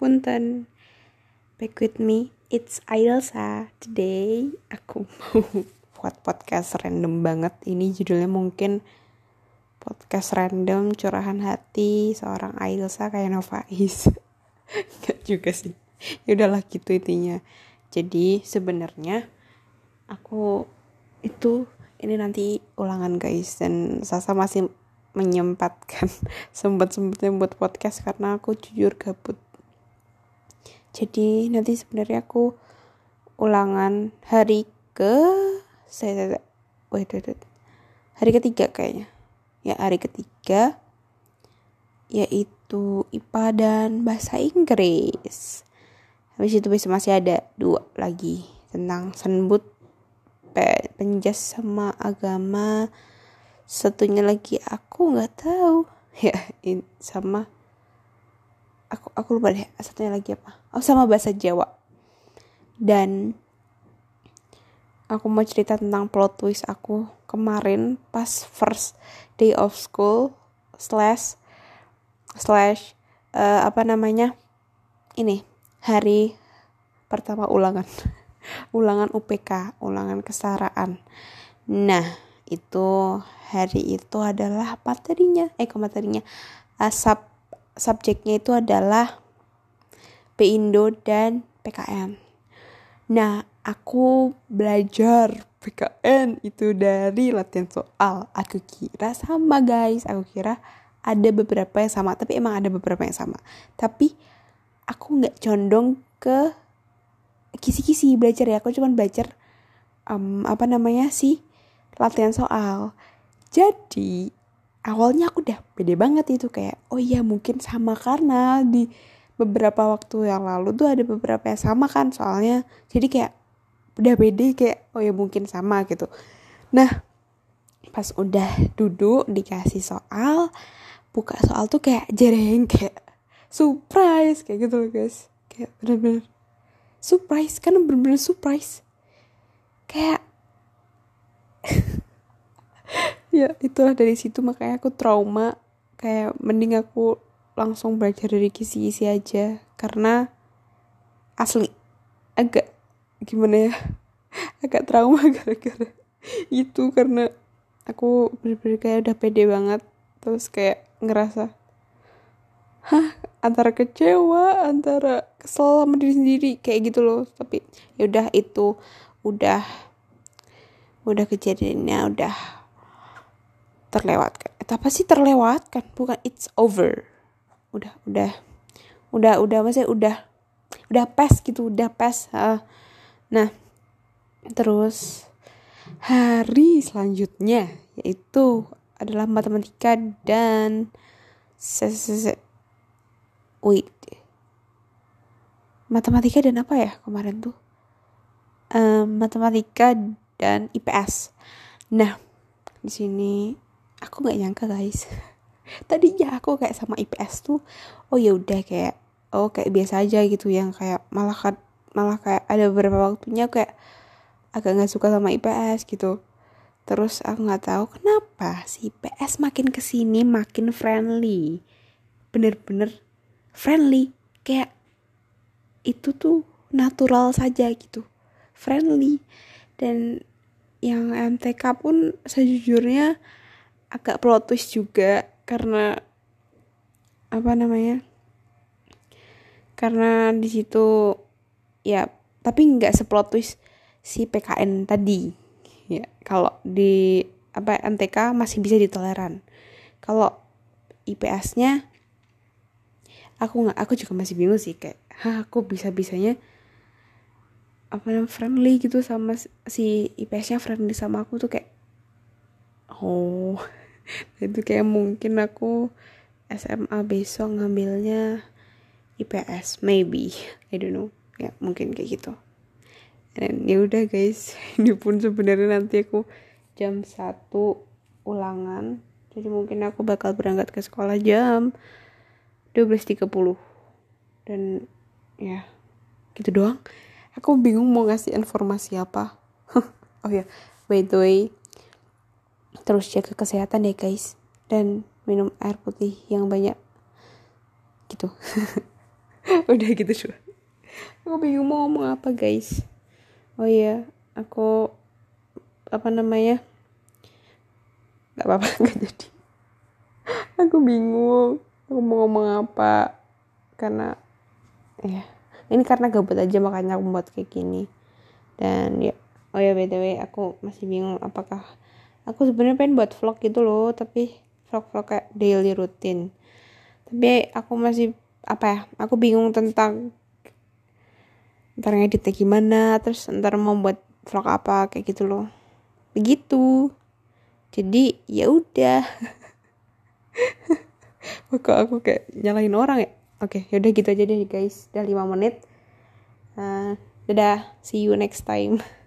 Punten. Back with me It's Ailsa. Today aku mau buat podcast random banget. Ini judulnya mungkin Podcast random curahan hati Seorang Ailsa kayak Novais Gak juga sih. Ya udahlah gitu intinya. Jadi sebenarnya Aku Itu Ini nanti ulangan guys. Dan Sasa masih menyempatkan sempat-sempatnya buat podcast karena aku jujur gabut jadi nanti sebenarnya aku ulangan hari ke saya wait, wait, wait. hari ketiga kayaknya. Ya hari ketiga yaitu IPA dan bahasa Inggris. Habis itu bisa masih ada dua lagi tentang senbut penjas sama agama. Satunya lagi aku nggak tahu. Ya sama aku aku lupa deh satunya lagi apa? Oh sama bahasa Jawa. Dan aku mau cerita tentang plot twist aku kemarin pas first day of school slash slash uh, apa namanya? Ini hari pertama ulangan. Ulangan UPK ulangan kesetaraan nah itu hari itu adalah materinya eh materinya? Sub subjeknya itu adalah Pindo dan PKN nah aku belajar PKN itu dari latihan soal. Aku kira sama guys. Aku kira ada beberapa yang sama tapi emang ada beberapa yang sama. Tapi aku nggak condong ke kisi-kisi belajar ya. Aku cuma belajar um, apa namanya sih latihan soal. Jadi awalnya aku udah pede banget itu kayak oh iya mungkin sama karena di beberapa waktu yang lalu tuh ada beberapa yang sama kan soalnya jadi kayak udah pede kayak oh ya mungkin sama gitu. Nah pas udah duduk dikasih soal buka soal tuh kayak jereng kayak surprise kayak gitu loh guys. Kayak bener-bener surprise kan bener-bener surprise. Kayak ya itulah dari situ makanya aku trauma. Kayak mending aku langsung belajar dari kisi-kisi aja. Karena asli agak gimana ya agak trauma gara-gara itu. Karena aku bener-bener kayak udah pede banget. Terus kayak ngerasa hah antara kecewa antara kesel sama diri sendiri kayak gitu loh. Tapi ya udah itu udah udah kejadiannya udah terlewatkan eh, apa sih terlewatkan? Bukan it's over. Udah udah. Udah udah maksudnya udah udah pas gitu udah pas nah terus hari selanjutnya yaitu adalah matematika dan wait. Matematika dan apa ya kemarin tuh? Um, matematika dan IPS nah di sini aku nggak nyangka guys. Tadinya aku kayak sama IPS tuh oh ya udah kayak oh kayak biasa aja gitu yang kayak malah malah kayak ada beberapa waktunya kayak agak nggak suka sama IPS gitu. Terus aku nggak tahu kenapa si IPS makin ke sini makin friendly. Bener-bener friendly. Kayak itu tuh natural saja gitu. Friendly. Dan yang MTK pun sejujurnya agak plot twist juga karena apa namanya karena di situ ya tapi nggak seplot twist si PKN tadi. Ya kalau di apa MTK masih bisa ditoleran. Kalau IPS-nya aku nggak aku juga masih bingung sih kayak hah aku bisa bisanya apa namanya friendly gitu sama si IPS-nya friendly sama aku tuh kayak oh itu kayak mungkin aku SMA besok ngambilnya IPS maybe. I don't know. Ya mungkin kayak gitu. Dan ya udah guys. Ini pun sebenarnya nanti aku jam satu ulangan. Jadi mungkin aku bakal berangkat ke sekolah jam 12.30 dan ya gitu doang. Aku bingung mau ngasih informasi apa. Oh ya by the way terus jaga kesehatan ya guys. Dan minum air putih yang banyak. Gitu. Udah gitu cuma aku bingung mau ngomong apa guys. Oh iya aku apa namanya nggak apa-apa nggak jadi. Aku bingung aku mau ngomong apa karena ya ini karena gabut aja makanya aku buat kayak gini. Dan ya oh ya btw aku masih bingung apakah aku sebenarnya pengen buat vlog gitu loh tapi vlog-vlog kayak daily rutin tapi aku masih apa ya aku bingung tentang ntar ngeditnya gimana terus ntar mau buat vlog apa kayak gitu loh. Begitu. Jadi ya udah. Kok aku kayak nyalahin orang ya? Oke yaudah gitu aja deh guys. Udah 5 menit. Uh, dadah. See you next time